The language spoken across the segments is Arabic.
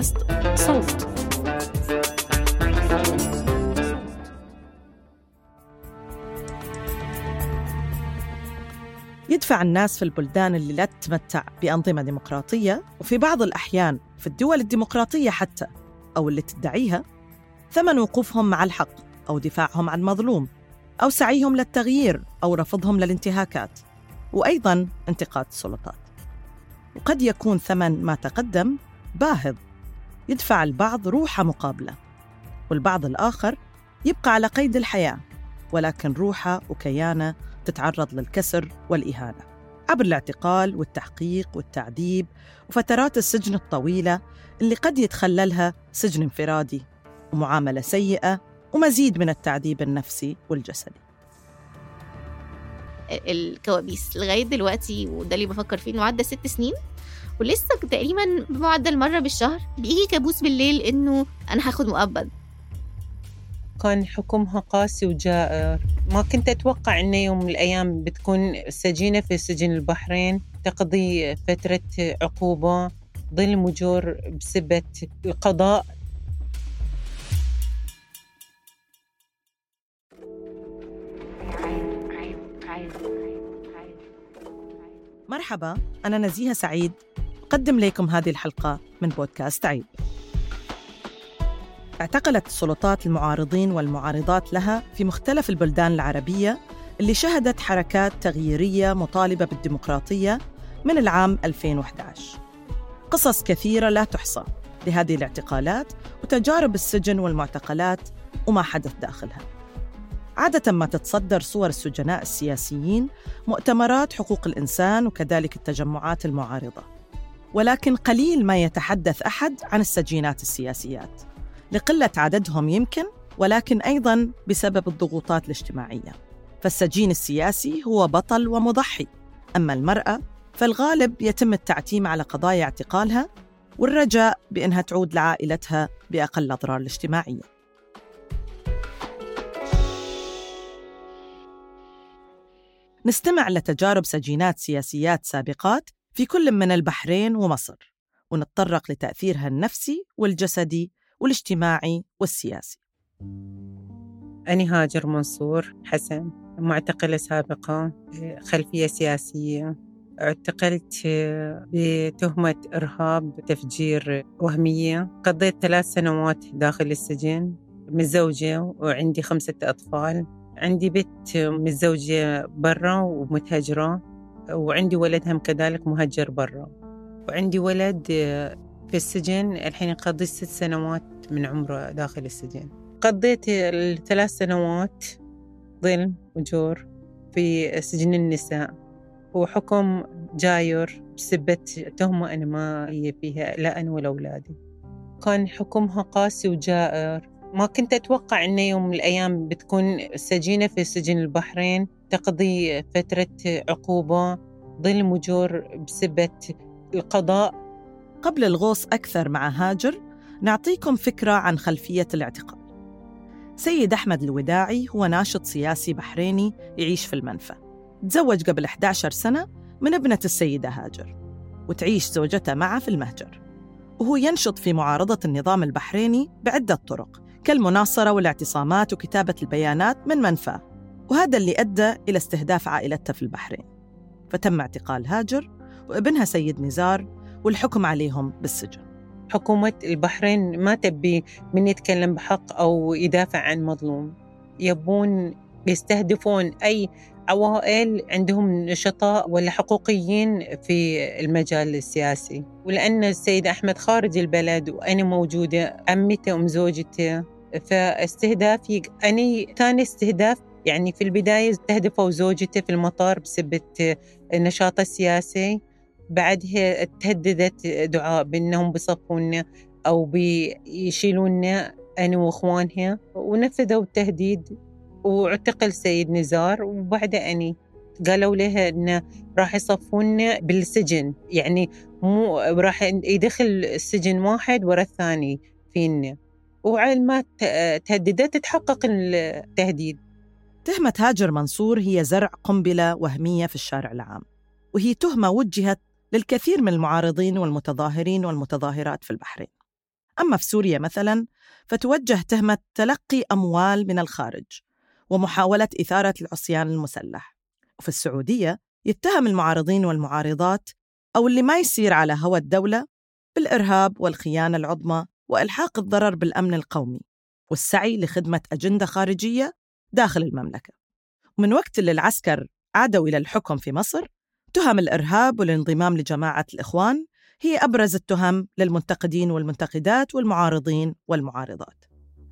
بودكاست صوت. يدفع الناس في البلدان اللي لا تتمتع بأنظمة ديمقراطية وفي بعض الأحيان في الدول الديمقراطية حتى أو اللي تدعيها ثمن وقوفهم مع الحق أو دفاعهم عن مظلوم أو سعيهم للتغيير أو رفضهم للانتهاكات وأيضا انتقاد السلطات. وقد يكون ثمن ما تقدم باهظ. يدفع البعض روحه مقابلة والبعض الآخر يبقى على قيد الحياة ولكن روحه وكيانة تتعرض للكسر والإهانة. عبر الاعتقال والتحقيق والتعذيب وفترات السجن الطويلة اللي قد يتخللها سجن انفرادي ومعاملة سيئة ومزيد من التعذيب النفسي والجسدي. الكوابيس لغاية دلوقتي وده اللي بفكر فيه إنه عدى ست سنين. ولسه تقريبا بمعدل مرة بالشهر بيجي كابوس بالليل إنه أنا هاخد مؤبد كان حكمها قاسي وجائر. ما كنت أتوقع أن يوم من الأيام بتكون سجينة في سجن البحرين تقضي فترة عقوبة ظلم وجور بسبة القضاء. مرحبا أنا نزيهة سعيد. أقدم لكم هذه الحلقة من بودكاست عيب. اعتقلت السلطات المعارضين والمعارضات لها في مختلف البلدان العربية اللي شهدت حركات تغييرية مطالبة بالديمقراطية من العام 2011 قصص كثيرة لا تحصى لهذه الاعتقالات وتجارب السجن والمعتقلات وما حدث داخلها. عادة ما تتصدر صور السجناء السياسيين مؤتمرات حقوق الإنسان وكذلك التجمعات المعارضة. ولكن قليل ما يتحدث أحد عن السجينات السياسيات. لقلة عددهم يمكن ولكن أيضاً بسبب الضغوطات الاجتماعية. فالسجين السياسي هو بطل ومضحي. أما المرأة فالغالب يتم التعتيم على قضايا اعتقالها والرجاء بأنها تعود لعائلتها بأقل الأضرار الاجتماعية. نستمع لتجارب سجينات سياسيات سابقات في كل من البحرين ومصر ونتطرق لتأثيرها النفسي والجسدي والاجتماعي والسياسي. أنا هاجر منصور حسن معتقلة سابقة خلفية سياسية. اعتقلت بتهمة إرهاب تفجير وهمية. قضيت ثلاث سنوات داخل السجن متزوجة وعندي خمسة أطفال. عندي بنت متزوجة برا ومتهجرة. وعندي ولدهم كذلك مهجر برا. وعندي ولد في السجن الحين يقضي ست سنوات من عمره داخل السجن. قضيت الثلاث سنوات ظلم وجور في سجن النساء. وحكم جاير بسبة تهمة أنا ما هي فيها لا أنا ولا أولادي. كان حكمها قاسي وجائر. ما كنت أتوقع أن يوم من الأيام بتكون سجينة في سجن البحرين تقضي فترة عقوبة. ظلم وجور بسبة القضاء؟ قبل الغوص أكثر مع هاجر نعطيكم فكرة عن خلفية الاعتقال. سيد أحمد الوداعي هو ناشط سياسي بحريني يعيش في المنفى. تزوج قبل 11 سنة من ابنة السيدة هاجر وتعيش زوجته معه في المهجر. وهو ينشط في معارضة النظام البحريني بعدة طرق كالمناصرة والاعتصامات وكتابة البيانات من منفاه. وهذا اللي أدى إلى استهداف عائلتها في البحرين. فتم اعتقال هاجر وابنها سيد نزار والحكم عليهم بالسجن. حكومة البحرين ما تبي من يتكلم بحق أو يدافع عن مظلوم. يبون يستهدفون أي عوائل عندهم نشطاء ولا حقوقيين في المجال السياسي. ولأن السيد أحمد خارج البلد وأنا موجودة عمته أم زوجته فاستهدافي أني ثاني استهداف يعني في البداية استهدفوا زوجته في المطار بسبب نشاطه السياسي. بعدها تهددت دعاء بأنهم بيصفونا أو بيشيلونا أنا وإخوانها ونفذوا التهديد واعتقل سيد نزار. وبعدها أني قالوا لها انه راح يصفونا بالسجن. يعني مو راح يدخل السجن واحد ورا الثاني فينا وعلى ما تهددت تحقق التهديد. تهمة هاجر منصور هي زرع قنبلة وهمية في الشارع العام. وهي تهمة وجهت للكثير من المعارضين والمتظاهرين والمتظاهرات في البحرين. أما في سوريا مثلا فتوجه تهمة تلقي أموال من الخارج ومحاولة إثارة العصيان المسلح. وفي السعودية يتهم المعارضين والمعارضات أو اللي ما يصير على هوى الدولة بالإرهاب والخيانة العظمى وإلحاق الضرر بالأمن القومي والسعي لخدمة أجندة خارجية داخل المملكة ومن وقت اللي العسكر عادوا إلى الحكم في مصر تهم الإرهاب والانضمام لجماعة الإخوان هي أبرز التهم للمنتقدين والمنتقدات والمعارضين والمعارضات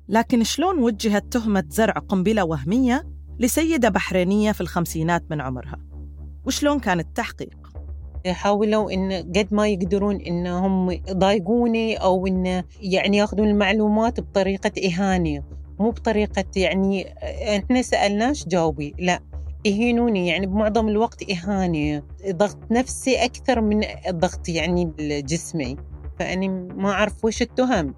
لكن شلون وجهت تهمة زرع قنبلة وهمية لسيدة بحرينية في الخمسينات من عمرها؟ وشلون كان التحقيق؟ يحاولوا إن قد ما يقدرون إنهم يضايقوني أو إن يعني ياخذون المعلومات بطريقة إهانة مو بطريقة يعني إحنا سألناش جاوبي لا. يهينوني يعني بمعظم الوقت إهانة ضغط نفسي أكثر من الضغط يعني الجسمي فأني ما أعرف وش التهم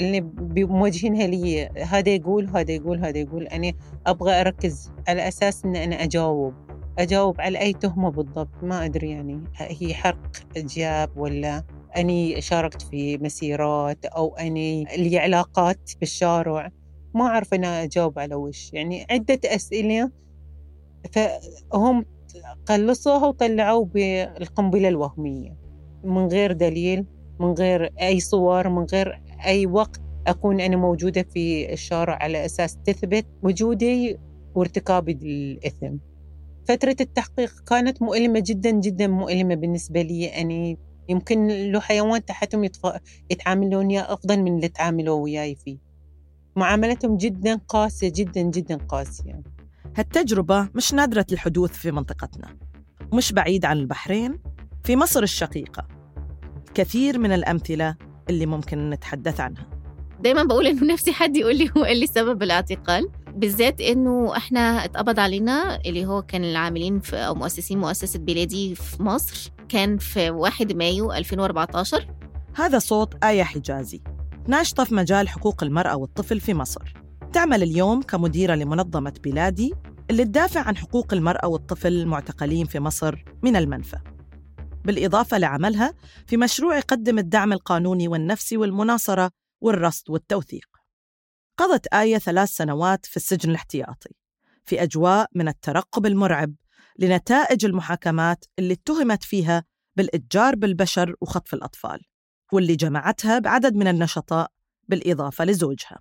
اللي موجهينها لي. هذا يقول هذا يقول هذا يقول. أنا أبغى أركز على أساس أن أنا أجاوب. أجاوب على أي تهمة بالضبط ما أدري يعني هي حرق جياب ولا أني شاركت في مسيرات أو أني لي علاقات بالشارع. ما أعرف أنا أجاوب على وش يعني عدة أسئلة فهم قلصوها وطلعوا بالقنبلة الوهمية من غير دليل من غير أي صور من غير أي وقت أكون أنا موجودة في الشارع على أساس تثبت وجودي وارتكابي للإثم فترة التحقيق كانت مؤلمة جدا جدا مؤلمة بالنسبة لي يعني يمكن لو حيوان تحتهم. يتعاملون وياه أفضل من اللي تعاملوا وياي فيه معاملتهم جدا قاسية جدا جدا قاسية. هالتجربة مش نادرة الحدوث في منطقتنا ومش بعيد عن البحرين في مصر الشقيقة. كثير من الأمثلة اللي ممكن نتحدث عنها. دايما بقول إنه نفسي حد يقول لي هو إيه اللي سبب الاعتقال بالذات إنه إحنا اتقبض علينا اللي هو كان العاملين في أو مؤسسين مؤسسة بلادي في مصر كان في 1 مايو 2014 هذا صوت آية حجازي. ناشطة في مجال حقوق المرأة والطفل في مصر. تعمل اليوم كمديرة لمنظمة بلادي اللي تدافع عن حقوق المرأة والطفل المعتقلين في مصر من المنفى. بالإضافة لعملها في مشروع يقدم الدعم القانوني والنفسي والمناصرة والرصد والتوثيق. قضت آية ثلاث سنوات في السجن الاحتياطي في أجواء من الترقب المرعب لنتائج المحاكمات اللي اتهمت فيها بالإتجار بالبشر وخطف الأطفال. واللي جمعتها بعدد من النشطاء بالإضافة لزوجها.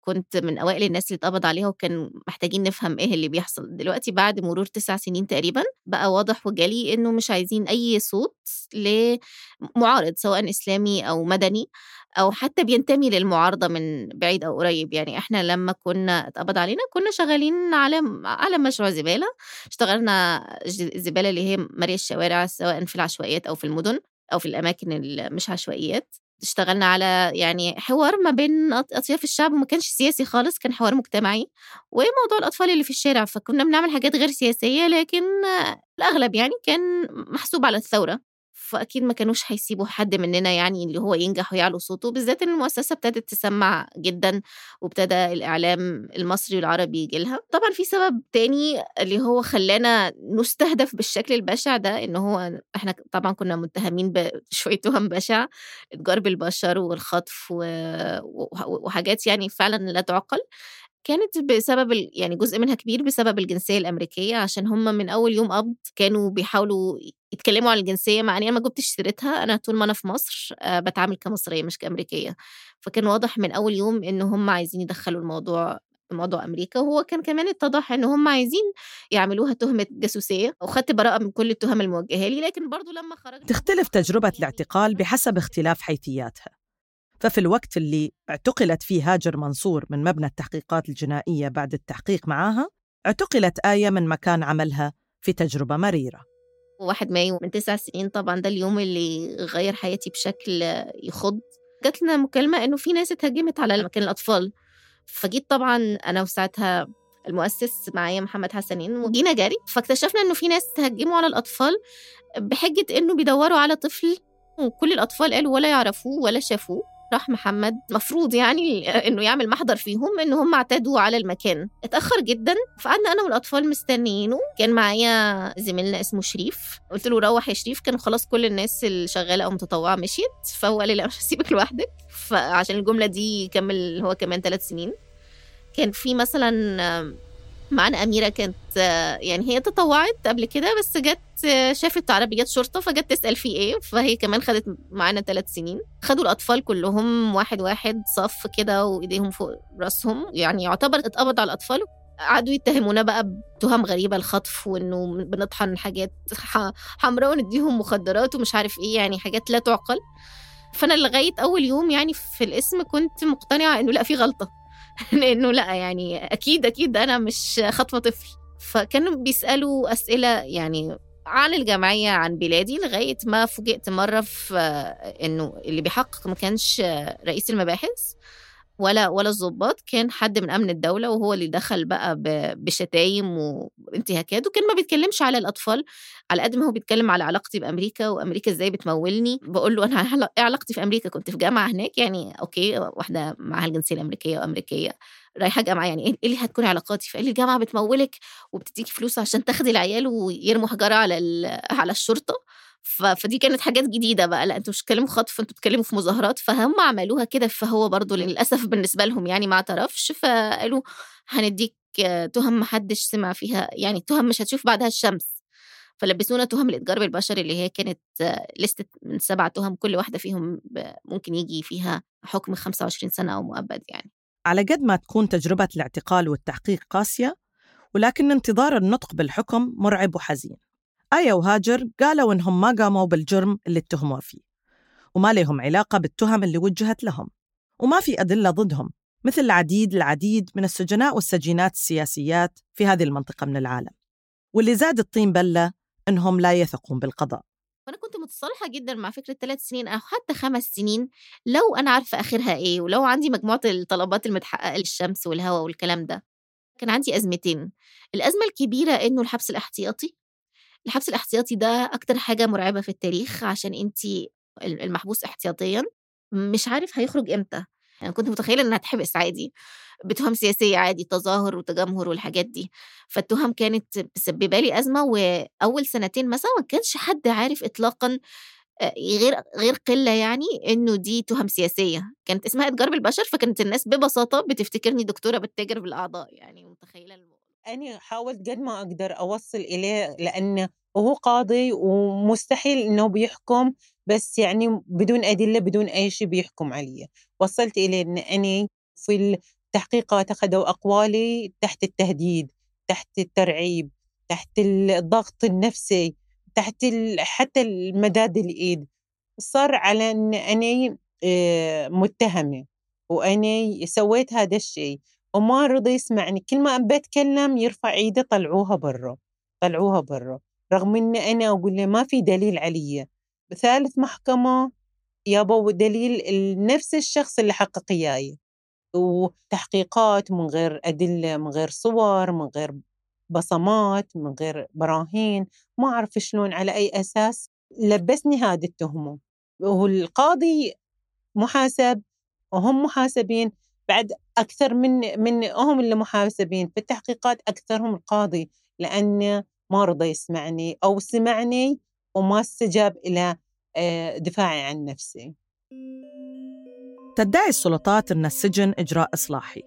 كنت من أوائل الناس اللي اتقبض عليها وكان محتاجين نفهم إيه اللي بيحصل. دلوقتي بعد مرور تسع سنين تقريبا بقى واضح وجلي إنه مش عايزين أي صوت لمعارض سواء إسلامي أو مدني أو حتى بينتمي للمعارضة من بعيد أو قريب. يعني إحنا لما كنا اتقبض علينا كنا شغالين على على مشروع زبالة. اشتغلنا الزباله اللي هي مري الشوارع سواء في العشوائيات أو في المدن. أو في الأماكن اللي مش عشوائيات. اشتغلنا على يعني حوار ما بين أطياف الشعب وما كانش سياسي خالص كان حوار مجتمعي وموضوع الأطفال اللي في الشارع. فكنا بنعمل حاجات غير سياسية لكن الأغلب يعني كان محسوب على الثورة. فأكيد ما كانوش هيسيبوا حد مننا يعني اللي هو ينجح ويعلو صوته بالذات إن المؤسسة ابتدت تسمع جدا وابتدى الإعلام المصري والعربي يجي لها. طبعا في سبب تاني اللي هو خلانا نستهدف بالشكل البشع ده إن هو إحنا طبعا كنا متهمين بشوية تهم بشع إتجار بالبشر والخطف وحاجات يعني فعلا لا تعقل. كانت بسبب ال... يعني جزء منها كبير بسبب الجنسية الأمريكية عشان هم من أول يوم قبض كانوا بيحاولوا يتكلموا عن الجنسية مع إني أنا ما جبتش سيرتها أنا طول ما أنا في مصر آه، بتعامل كمصرية مش كأمريكية. فكان واضح من أول يوم إن هم عايزين يدخلوا الموضوع موضوع أمريكا. وهو كان كمان اتضح إن هم عايزين يعملوها تهمة جاسوسية وخدت براءة من كل التهم الموجهة لي. لكن برضو لما خرجت تختلف تجربة الاعتقال بحسب اختلاف حيثياتها. ففي الوقت اللي اعتقلت فيه هاجر منصور من مبنى التحقيقات الجنائية بعد التحقيق معاها اعتقلت آية من مكان عملها في تجربة مريرة. واحد مايو من تسع سنين طبعا ده اليوم اللي غير حياتي بشكل يخض. جات لنا مكالمة إنه في ناس اتهجمت على مكان الأطفال. فجيت طبعا أنا وساعتها المؤسس معايا محمد حسنين وجينا جري. فاكتشفنا إنه في ناس تهجموا على الأطفال بحجة إنه بيدوروا على طفل وكل الأطفال قالوا ولا يعرفوه ولا شافوه. راح محمد؟ مفروض يعني إنه يعمل محضر فيهم ان هم اعتدوا على المكان. اتأخر جدا فقعدنا أنا والأطفال مستنيينه. كان معايا زميلنا اسمه شريف. قلت له روح يا شريف كان خلاص كل الناس اللي شغاله أو متطوعة مشيت فهو قال لي لا مش هسيبك لوحدك. فعشان الجملة دي يكمل هو كمان ثلاث سنين. كان في مثلا معانا أميرة كانت يعني هي تطوعت قبل كده بس جت شافت عربيات شرطة فجت تسأل في إيه فهي كمان خدت معانا ثلاث سنين. خدوا الأطفال كلهم واحد واحد صف كده وإيديهم فوق رأسهم يعني يعتبر اتقبض على الأطفال. قعدوا يتهمونا بقى بتهم غريبة الخطف وإنه بنطحن حاجات حمراء ونديهم مخدرات ومش عارف إيه يعني حاجات لا تعقل. فأنا لغاية أول يوم يعني في الاسم كنت مقتنعة إنه لأ في غلطة. لأنه لا يعني أكيد أكيد أنا مش خاطفه طفل. فكانوا بيسألوا أسئلة يعني عن الجمعية عن بلادي لغاية ما فوجئت مرة في إنه اللي بيحقق ما كانش رئيس المباحث ولا ولا الضباط كان حد من أمن الدولة وهو اللي دخل بقى بشتايم وانتهاكات وكان ما بيتكلمش على الأطفال. على قد ما هو بيتكلم على علاقتي بأمريكا وأمريكا إزاي بتمولني بقول له أنا إيه علاقتي في أمريكا؟ كنت في جامعة هناك يعني okay واحدة معاها الجنسية الأمريكية وأمريكية رايحة جامعة يعني إيه اللي هتكون علاقاتي؟ فقال لي الجامعة بتمولك وبتديكي فلوس عشان تاخدي العيال ويرموا حجارة على على الشرطة. فدي كانت حاجات جديدة بقى لأ أنتوا مش بتتكلموا خطف أنتوا بتتكلموا في مظاهرات فهم عملوها كده فهو برضو للأسف بالنسبة لهم يعني ما اعترفش فقالوا هنديك تهم محدش سمع فيها يعني تهم مش هتشوف بعدها الشمس. فلبسونا تهم الإتجار بالبشر اللي هي كانت لستة من سبع تهم كل واحدة فيهم ممكن يجي فيها حكم 25 سنة أو مؤبد يعني. على قد ما تكون تجربة الاعتقال والتحقيق قاسية ولكن انتظار النطق بالحكم مرعب وحزين. آية وهاجر قالوا إنهم ما قاموا بالجرم اللي اتهموا فيه وما لهم علاقة بالتهم اللي وجهت لهم وما في أدلة ضدهم مثل العديد العديد من السجناء والسجينات السياسيات في هذه المنطقة من العالم. واللي زاد الطين بلة إنهم لا يثقون بالقضاء. فأنا كنت متصالحة جدا مع فكرة ثلاث سنين أو حتى خمس سنين لو أنا عارفة آخرها إيه ولو عندي مجموعة الطلبات المتحققة للشمس والهواء والكلام ده. كان عندي أزمتين الأزمة الكبيرة إنه الحبس الاحتياطي. الحبس الاحتياطي ده أكتر حاجة مرعبة في التاريخ عشان أنت المحبوس احتياطيا مش عارف هيخرج إمتى. يعني كنت متخيلة إنها تحبس عادي بتهم سياسية عادي تظاهر وتجمهر والحاجات دي. فالتهم كانت مسببة لي أزمة وأول سنتين مثلا ما كانش حد عارف إطلاقا غير غير قلة يعني إنه دي تهم سياسية. كانت اسمها إتجار بالبشر فكانت الناس ببساطة بتفتكرني دكتورة بتتاجر بالأعضاء يعني متخيلة الموضوع أنا حاولت قد ما أقدر أوصل إليه لأنه هو قاضي ومستحيل إنه بيحكم بس يعني بدون أدلة بدون أي شيء بيحكم علي وصلت إليه إن أنا في التحقيقات أخذوا أقوالي تحت التهديد تحت الترعيب تحت الضغط النفسي تحت حتى المداد الإيد. صار على أن أنا آه، متهمة وأنا سويت هذا الشيء. وما رضي يسمعني كل ما بتكلم يرفع ايده طلعوها برا طلعوها برا. رغم إن أنا أقول له ما في دليل علي. بثالث محكمة يابا دليل نفس الشخص اللي حقق إياي وتحقيقات من غير أدلة من غير صور من غير بصمات من غير براهين ما أعرف شلون على أي أساس؟ لبسني هذه التهمة. والقاضي محاسب وهم محاسبين بعد أكثر من من هم اللي محاسبين في التحقيقات أكثرهم القاضي لأنه ما رضى يسمعني أو سمعني وما استجاب إلى آه، دفاعي عن نفسي. تدعي السلطات أن السجن إجراء إصلاحي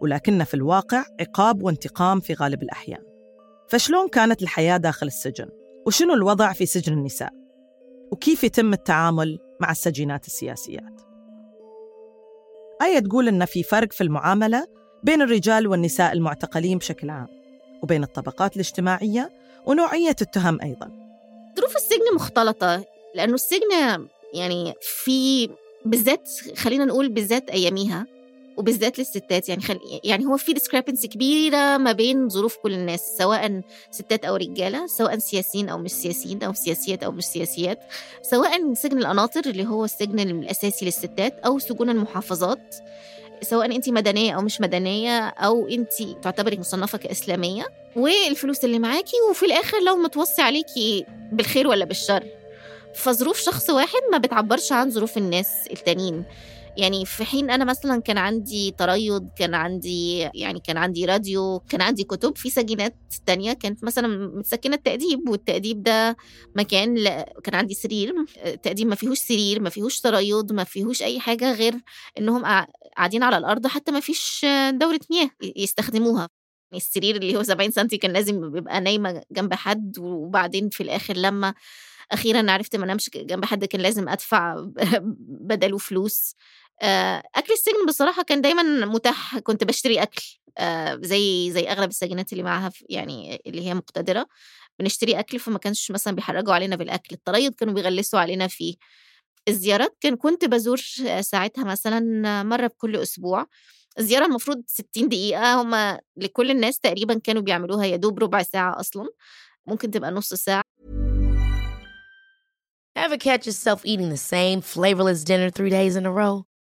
ولكن في الواقع عقاب وانتقام في غالب الأحيان فشلون كانت الحياة داخل السجن؟ وشنو الوضع في سجن النساء؟ وكيف يتم التعامل مع السجينات السياسيات؟ آية تقول إن في فرق في المعاملة بين الرجال والنساء المعتقلين بشكل عام وبين الطبقات الاجتماعية ونوعية التهم أيضاً ظروف السجن مختلطة لأنه السجن يعني في بالذات خلينا نقول بالذات أياميها وبالذات للستات يعني خل... يعني هو في ديسكريبنسي كبيرة ما بين ظروف كل الناس سواء ستات أو رجالة سواء سياسيين أو مش سياسيين أو سياسيات أو مش سياسيات سواء سجن القناطر اللي هو السجن الأساسي للستات أو سجون المحافظات. سواء انت مدنية أو مش مدنية أو انت تعتبري مصنفة كإسلامية والفلوس اللي معاكي وفي الآخر لو متوصي عليكي بالخير ولا بالشر. فظروف شخص واحد ما بتعبرش عن ظروف الناس التانيين. يعني في حين أنا مثلا كان عندي تريض كان عندي يعني كان عندي راديو كان عندي كتب في سجينات تانية كانت مثلا متسكنة التأديب والتأديب ده مكان ل... كان عندي سرير التأديب ما فيهوش سرير ما فيهوش تريض ما فيهوش أي حاجة غير إنهم قاعدين على الأرض حتى ما فيش دورة مياه يستخدموها. السرير اللي هو 70 سم كان لازم بيبقى نايمة جنب حد وبعدين في الآخر لما أخيرا عرفت ما انامش جنب حد كان لازم أدفع بدله فلوس. أكل السجن بصراحة كان دايما متاح كنت بشتري أكل زي زي أغلب السجينات اللي معاها يعني اللي هي مقتدرة بنشتري أكل فما كانش مثلا بيحرجوا علينا بالأكل الطرايد كانوا بيغلسوا علينا فيه. الزيارات كان كنت بزور ساعتها مثلا مرة بكل أسبوع. الزيارة المفروض 60 دقيقة هما لكل الناس تقريبا كانوا بيعملوها يا دوب ربع ساعة أصلا ممكن تبقى نص ساعة. Ever catch yourself eating the same flavorless dinner three days in a row?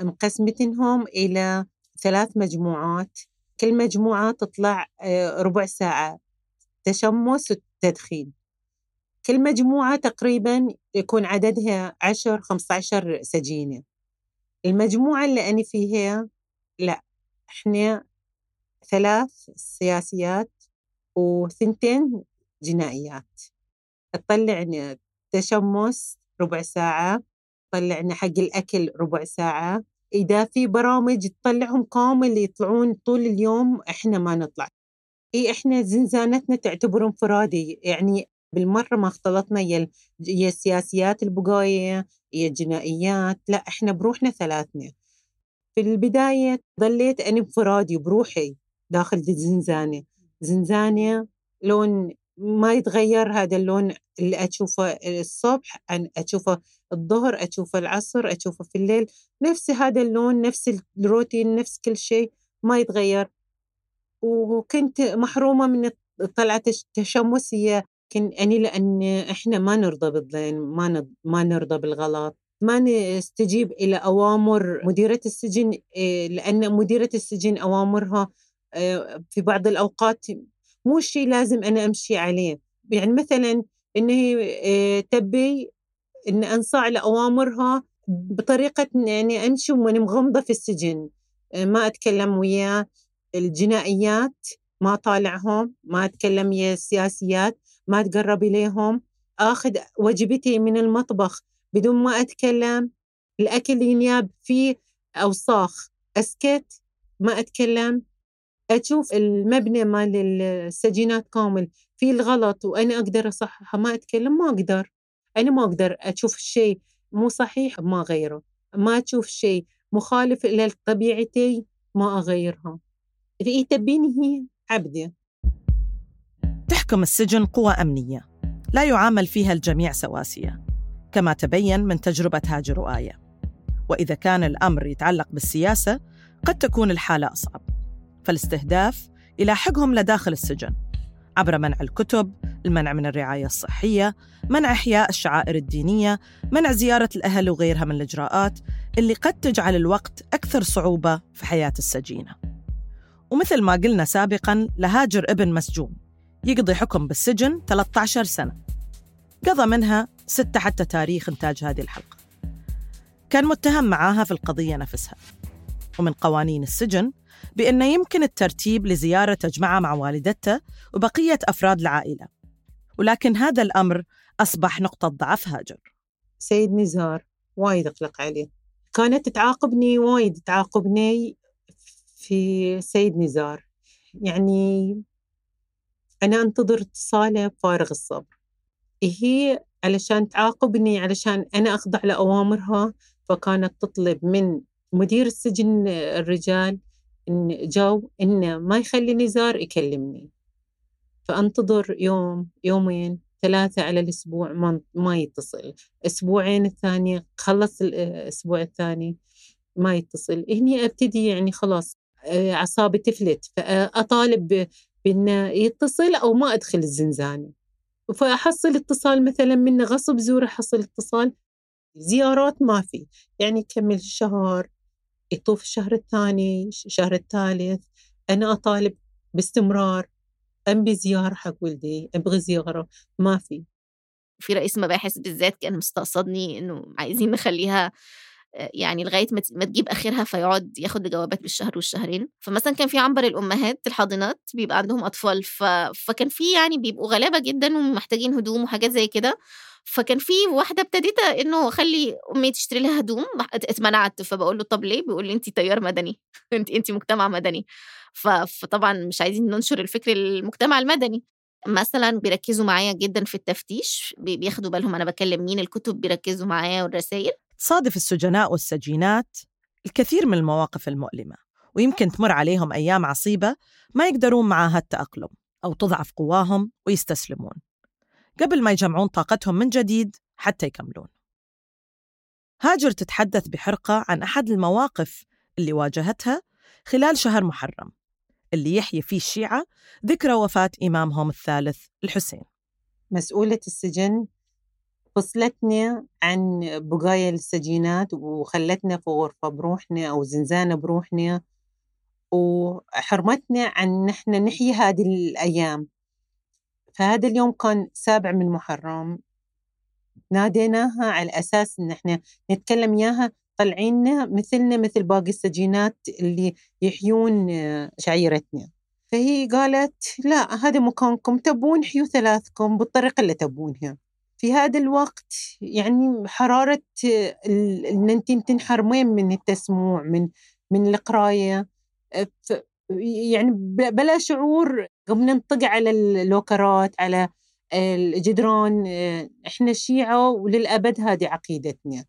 مقسمتهم إلى ثلاث مجموعات. كل مجموعة تطلع ربع ساعة تشمس وتدخين. كل مجموعة تقريبا يكون عددها عشر خمسة عشر سجينة. المجموعة اللي أنا فيها لا إحنا ثلاث سياسيات وثنتين جنائيات. تطلعنا تشمس ربع ساعة طلعنا حق الأكل ربع ساعة. إذا في برامج تطلعهم كامل يطلعون طول اليوم إحنا ما نطلع. إي إحنا زنزانتنا تعتبر انفرادي يعني بالمرة ما اختلطنا يا يا السياسيات البقاية يا الجنائيات. لا إحنا بروحنا ثلاثنا. في البداية ظليت أنا بفرادي بروحي داخل الزنزانة زنزانة. لون ما يتغير هذا اللون اللي أشوفه الصبح أشوفه الظهر أشوفه العصر أشوفه في الليل نفس هذا اللون نفس الروتين نفس كل شيء ما يتغير. وكنت محرومة من طلعة التشمس هي كن أني لأن إحنا ما نرضى بالظلم ما ما نرضى بالغلط. ما نستجيب إلى أوامر مديرة السجن لأن مديرة السجن أوامرها في بعض الأوقات مو شيء لازم أنا أمشي عليه. يعني مثلا إن هي تبي إن أنصاع لأوامرها بطريقة يعني أمشي وأنا مغمضة في السجن. ما أتكلم ويا الجنائيات ما طالعهم ما أتكلم ويا السياسيات ما أتقرب إليهم. آخذ وجبتي من المطبخ. بدون ما أتكلم الأكل ينياب فيه أوساخ. أسكت ما أتكلم. أشوف المبنى مال السجينات كامل. في الغلط وأنا أقدر أصححه ما أتكلم ما أقدر. أنا ما أقدر أشوف الشيء مو صحيح ما غيره ما تشوف شيء مخالف إلى طبيعتي ما أغيرها هي تبيني هي؟ عبدة تحكم السجن قوى أمنية لا يعامل فيها الجميع سواسية كما تبين من تجربة هاجر وآية وإذا كان الأمر يتعلق بالسياسة قد تكون الحالة أصعب. فالاستهداف يلاحقهم لداخل السجن. عبر منع الكتب، المنع من الرعاية الصحية، منع إحياء الشعائر الدينية، منع زيارة الأهل وغيرها من الإجراءات اللي قد تجعل الوقت أكثر صعوبة في حياة السجينة. ومثل ما قلنا سابقاً لهاجر ابن مسجون يقضي حكم بالسجن 13 سنة. قضى منها ستة حتى تاريخ إنتاج هذه الحلقة. كان متهم معاها في القضية نفسها. ومن قوانين السجن بأنه يمكن الترتيب لزيارة تجمعه مع والدته وبقية أفراد العائلة. ولكن هذا الأمر أصبح نقطة ضعف هاجر. سيد نزار وايد أقلق عليه. كانت تعاقبني وايد تعاقبني في سيد نزار. يعني أنا أنتظر اتصاله بفارغ الصبر. هي علشان تعاقبني علشان أنا أخضع لأوامرها فكانت تطلب من مدير السجن الرجال إن جو إنه ما يخلي نزار يكلمني. فأنتظر يوم يومين ثلاثة على الأسبوع ما, ما يتصل. أسبوعين الثانية خلص الأسبوع الثاني ما يتصل. هني أبتدي يعني خلاص أعصابي تفلت. فأطالب بأنه يتصل أو ما أدخل الزنزانة. فأحصل اتصال مثلا منه غصب زور أحصل اتصال. زيارات ما في. يعني كمل شهر يطوف الشهر الثاني الشهر الثالث أنا أطالب باستمرار أنبي زيارة حق ولدي أبغي زيارة ما في. في رئيس مباحث بالذات كان مستقصدني إنه عايزين نخليها يعني لغاية ما تجيب آخرها فيقعد ياخد جوابات بالشهر والشهرين. فمثلا كان في عنبر الأمهات الحاضنات بيبقى عندهم أطفال ف... فكان في يعني بيبقوا غلابة جدا ومحتاجين هدوم وحاجات زي كده. فكان في واحدة ابتديت إنه خلي أمي تشتري لها هدوم اتمنعت فبقول له طب ليه؟ بيقول لي انت تيار مدني انت انت مجتمع مدني. فطبعا مش عايزين ننشر الفكر المجتمع المدني. مثلا بيركزوا معايا جدا في التفتيش بياخدوا بالهم أنا بكلم مين الكتب بيركزوا معايا والرسائل تصادف السجناء والسجينات الكثير من المواقف المؤلمة ويمكن تمر عليهم أيام عصيبة ما يقدرون معها التأقلم أو تضعف قواهم ويستسلمون. قبل ما يجمعون طاقتهم من جديد حتى يكملون. هاجر تتحدث بحرقة عن أحد المواقف اللي واجهتها خلال شهر محرم اللي يحيي فيه الشيعة ذكرى وفاة إمامهم الثالث الحسين. مسؤولة السجن فصلتنا عن بقايا السجينات وخلتنا في غرفة بروحنا أو زنزانة بروحنا وحرمتنا عن نحن نحيي هذه الأيام. فهذا اليوم كان سابع من محرم. ناديناها على أساس إن إحنا نتكلم إياها طلعينا مثلنا مثل باقي السجينات اللي يحيون شعيرتنا. فهي قالت لا هذا مكانكم تبون حيوا ثلاثكم بالطريقة اللي تبونها. في هذا الوقت يعني حرارة إن أنت تنحرمين من التسموع من من القراية يعني بلا شعور قمنا نطق على اللوكرات على الجدران إحنا شيعة وللأبد هذه عقيدتنا.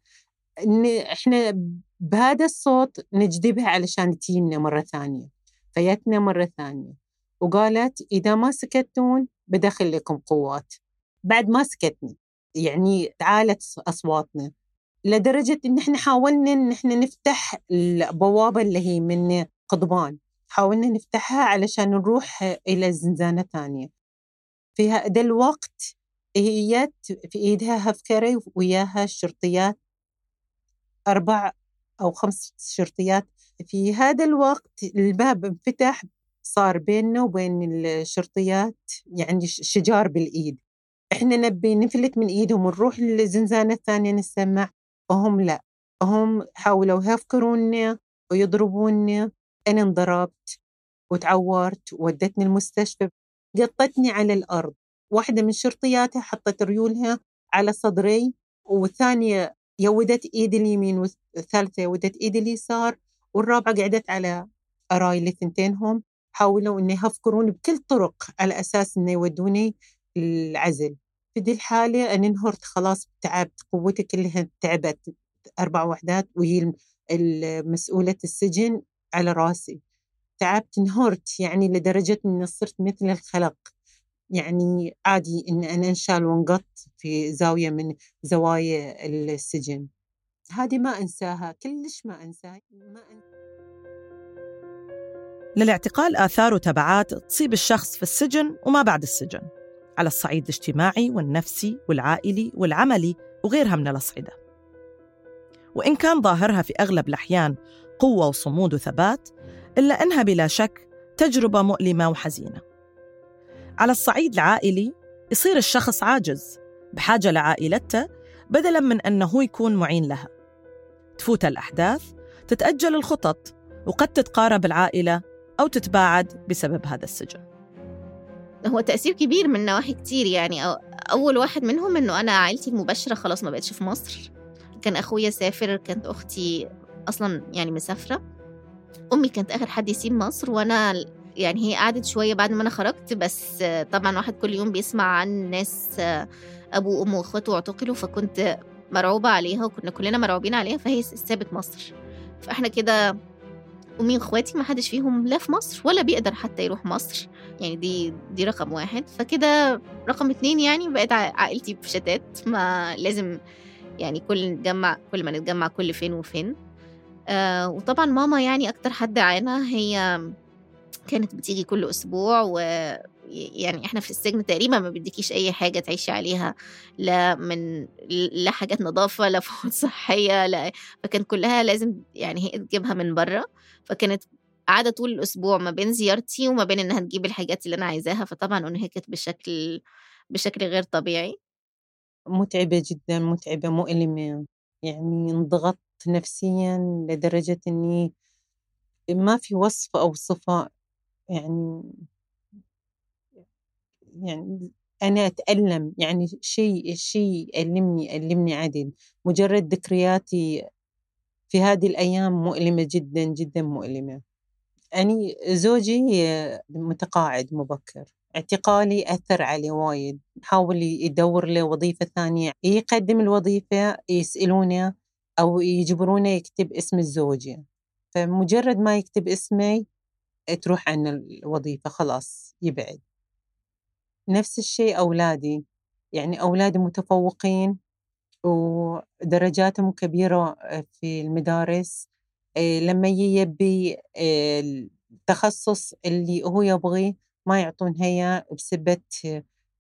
ان إحنا بهذا الصوت نجذبها علشان تجينا مرة ثانية فيتنا مرة ثانية. وقالت إذا ما سكتون بدخل لكم قوات. بعد ما سكتنا يعني تعالت أصواتنا. لدرجة إن إحنا حاولنا إن إحنا نفتح البوابة اللي هي من قضبان. حاولنا نفتحها علشان نروح إلى زنزانة ثانية في هذا الوقت هي في إيدها هفكرة وياها الشرطيات أربع أو خمس شرطيات. في هذا الوقت الباب انفتح صار بيننا وبين الشرطيات يعني شجار بالإيد. إحنا نبي نفلت من إيدهم ونروح للزنزانة الثانية نسمع. وهم لا هم حاولوا يفكروني ويضربوني أنا انضربت وتعورت ودتني المستشفى قطتني على الأرض. واحدة من شرطياتها حطت ريولها على صدري والثانية يودت إيدي اليمين والثالثة يودت إيدي اليسار والرابعة قعدت على أراي الثنتينهم حاولوا إنه يهفكروني بكل طرق على أساس إنه يودوني العزل في دي الحالة أنا انهرت خلاص تعبت قوتي كلها تعبت أربع وحدات وهي مسؤولة السجن على راسي. تعبت انهرت يعني لدرجة أني صرت مثل الخلق. يعني عادي أن أنا أنشال وانقط في زاوية من زوايا السجن. هذه ما أنساها كلش ما أنساها ما أنساها للاعتقال آثار وتبعات تصيب الشخص في السجن وما بعد السجن على الصعيد الاجتماعي والنفسي والعائلي والعملي وغيرها من الأصعدة. وإن كان ظاهرها في أغلب الأحيان قوة وصمود وثبات إلا أنها بلا شك تجربة مؤلمة وحزينة. على الصعيد العائلي يصير الشخص عاجز بحاجة لعائلته بدلاً من أنه يكون معين لها. تفوت الأحداث تتأجل الخطط وقد تتقارب العائلة أو تتباعد بسبب هذا السجن. هو تأثير كبير من نواحي كتير يعني أول واحد منهم إنه أنا عائلتي المباشرة خلاص ما بقتش في مصر. كان أخويا سافر كانت أختي أصلا يعني مسافرة. أمي كانت آخر حد يسيب مصر وأنا يعني هي قعدت شوية بعد ما أنا خرجت بس طبعا واحد كل يوم بيسمع عن ناس أبوه وأمه وإخواته اعتقلوا فكنت مرعوبة عليها وكنا كلنا مرعوبين عليها فهي سابت مصر. فإحنا كده أمي وإخواتي ما حدش فيهم لا في مصر ولا بيقدر حتى يروح مصر. يعني دي دي رقم واحد. فكده رقم اتنين يعني بقت عائلتي في شتات ما لازم يعني كل نتجمع كل ما نتجمع كل فين وفين. آه وطبعا ماما يعني أكتر حد عانى هي كانت بتيجي كل أسبوع و يعني إحنا في السجن تقريبا ما بيديكيش أي حاجة تعيشي عليها لا من لا حاجات نظافة لا فوائد صحية لا فكان كلها لازم يعني هي تجيبها من بره. فكانت قاعدة طول الأسبوع ما بين زيارتي وما بين إنها تجيب الحاجات اللي أنا عايزاها. فطبعا أنهكت بشكل بشكل غير طبيعي. متعبة جدا متعبة مؤلمة. يعني انضغطت نفسيا لدرجة إني ما في وصف أو صفة. يعني يعني أنا أتألم. يعني شيء شيء يألمني يألمني عدل. مجرد ذكرياتي في هذه الأيام مؤلمة جدا جدا مؤلمة. أني زوجي متقاعد مبكر. اعتقالي أثر عليه وايد. حاول يدور له وظيفة ثانية. يقدم الوظيفة يسألونه أو يجبرونه يكتب اسم الزوجة. فمجرد ما يكتب اسمي تروح عن الوظيفة خلاص يبعد. نفس الشيء أولادي. يعني أولادي متفوقين ودرجاتهم كبيرة في المدارس. لما يبي التخصص اللي هو يبغيه ما يعطون هي بسبة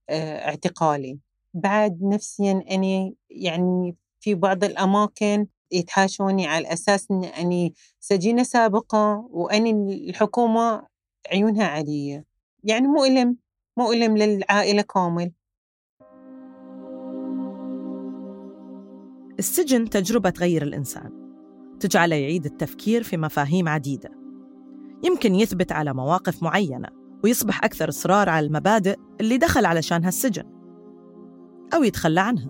اعتقالي. بعد نفسيا أني يعني في بعض الأماكن يتحاشوني على أساس أن أني سجينة سابقة وأني الحكومة عيونها عادية يعني مؤلم مؤلم للعائلة كامل. السجن تجربة تغير الإنسان. تجعله يعيد التفكير في مفاهيم عديدة. يمكن يثبت على مواقف معينة. ويصبح أكثر إصرار على المبادئ اللي دخل علشانها السجن أو يتخلى عنها.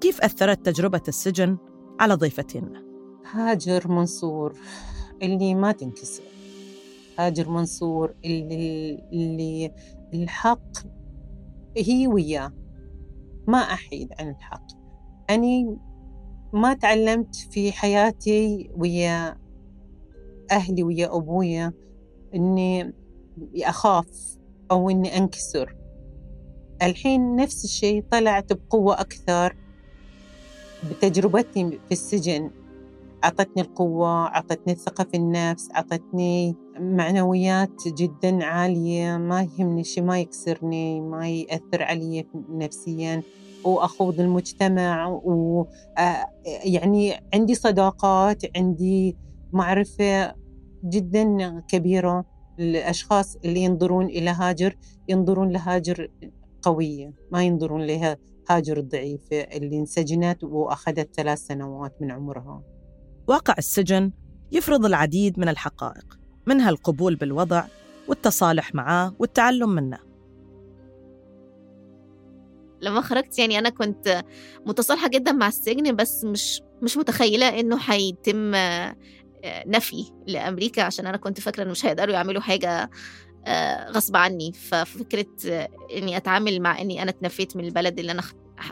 كيف أثرت تجربة السجن على ضيفتنا؟ هاجر منصور اللي ما تنكسر. هاجر منصور اللي, اللي الحق هي وياه. ما أحيد عن الحق. أني ما تعلمت في حياتي ويا أهلي ويا أبويا إني أخاف أو إني أنكسر. الحين نفس الشيء طلعت بقوة أكثر بتجربتي في السجن. أعطتني القوة أعطتني الثقة في النفس أعطتني معنويات جدا عالية ما يهمني شيء ما يكسرني ما يأثر علي نفسيا. وأخوض المجتمع ويعني عندي صداقات عندي معرفة جدا كبيرة. الأشخاص اللي ينظرون إلى هاجر ينظرون لهاجر قوية ما ينظرون لها هاجر الضعيفة اللي انسجنت وأخذت ثلاث سنوات من عمرها. واقع السجن يفرض العديد من الحقائق منها القبول بالوضع والتصالح معاه والتعلم منه. لما خرجت يعني أنا كنت متصالحة جدا مع السجن بس مش مش متخيلة إنه هيتم نفي لأمريكا عشان أنا كنت فاكرة إنه مش هيقدروا يعملوا حاجة غصب عني. ففكرة إني أتعامل مع إني أنا اتنفيت من البلد اللي أنا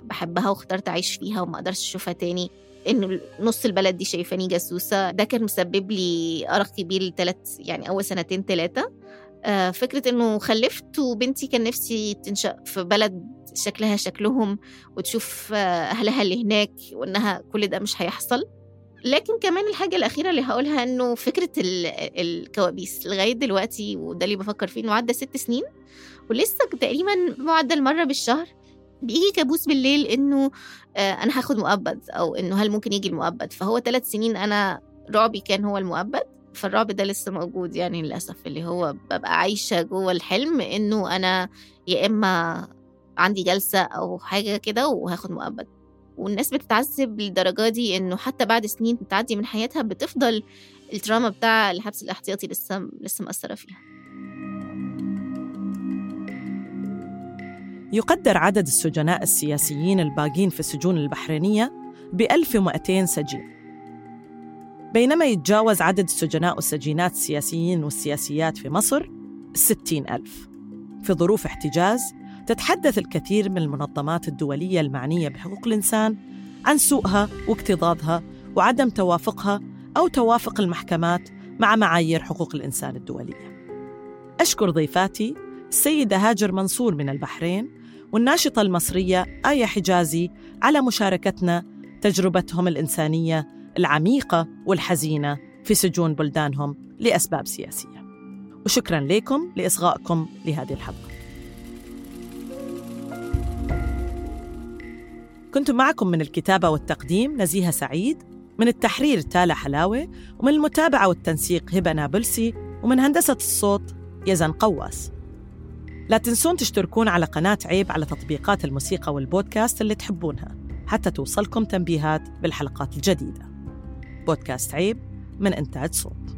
بحبها واخترت أعيش فيها وما أقدرش أشوفها تاني ان نص البلد دي شايفاني جاسوسة. ده كان مسبب لي أرق كبير لثلاث يعني أول سنتين ثلاثة آه، فكرة إنه خلفت وبنتي كان نفسي تنشأ في بلد شكلها شكلهم وتشوف آه، أهلها اللي هناك وإنها كل ده مش هيحصل. لكن كمان الحاجة الأخيرة اللي هقولها إنه فكرة ال- الكوابيس لغاية دلوقتي وده اللي بفكر فيه إنه عدى ست سنين ولسه تقريبا معدل مرة بالشهر بيجي كابوس بالليل إنه آه، أنا هاخد مؤبد أو إنه هل ممكن يجي المؤبد؟ فهو ثلاث سنين أنا رعبي كان هو المؤبد فالرعب ده لسه موجود يعني للأسف اللي هو ببقى عايشة جوه الحلم إنه أنا يا إما عندي جلسة أو حاجة كده وهاخد مؤبد. والناس بتتعذب للدرجة دي إنه حتى بعد سنين بتعدي من حياتها بتفضل التراما بتاع الحبس الاحتياطي لسه لسه مأثرة فيها. يقدر عدد السجناء السياسيين الباقين في السجون البحرينية ب 1200 سجين. بينما يتجاوز عدد السجناء والسجينات السياسيين والسياسيات في مصر الستين ألف. في ظروف احتجاز تتحدث الكثير من المنظمات الدولية المعنية بحقوق الإنسان عن سوءها واكتظاظها وعدم توافقها أو توافق المحكمات مع معايير حقوق الإنسان الدولية. أشكر ضيفاتي السيدة هاجر منصور من البحرين والناشطة المصرية آية حجازي على مشاركتنا تجربتهم الإنسانية العميقة والحزينة في سجون بلدانهم لأسباب سياسية. وشكرا لكم لإصغائكم لهذه الحلقة. كنت معكم من الكتابة والتقديم نزيهة سعيد من التحرير تالا حلاوة ومن المتابعة والتنسيق هبة نابلسي ومن هندسة الصوت يزن قواس. لا تنسون تشتركون على قناة عيب على تطبيقات الموسيقى والبودكاست اللي تحبونها حتى توصلكم تنبيهات بالحلقات الجديدة. بودكاست عيب من إنتاج صوت.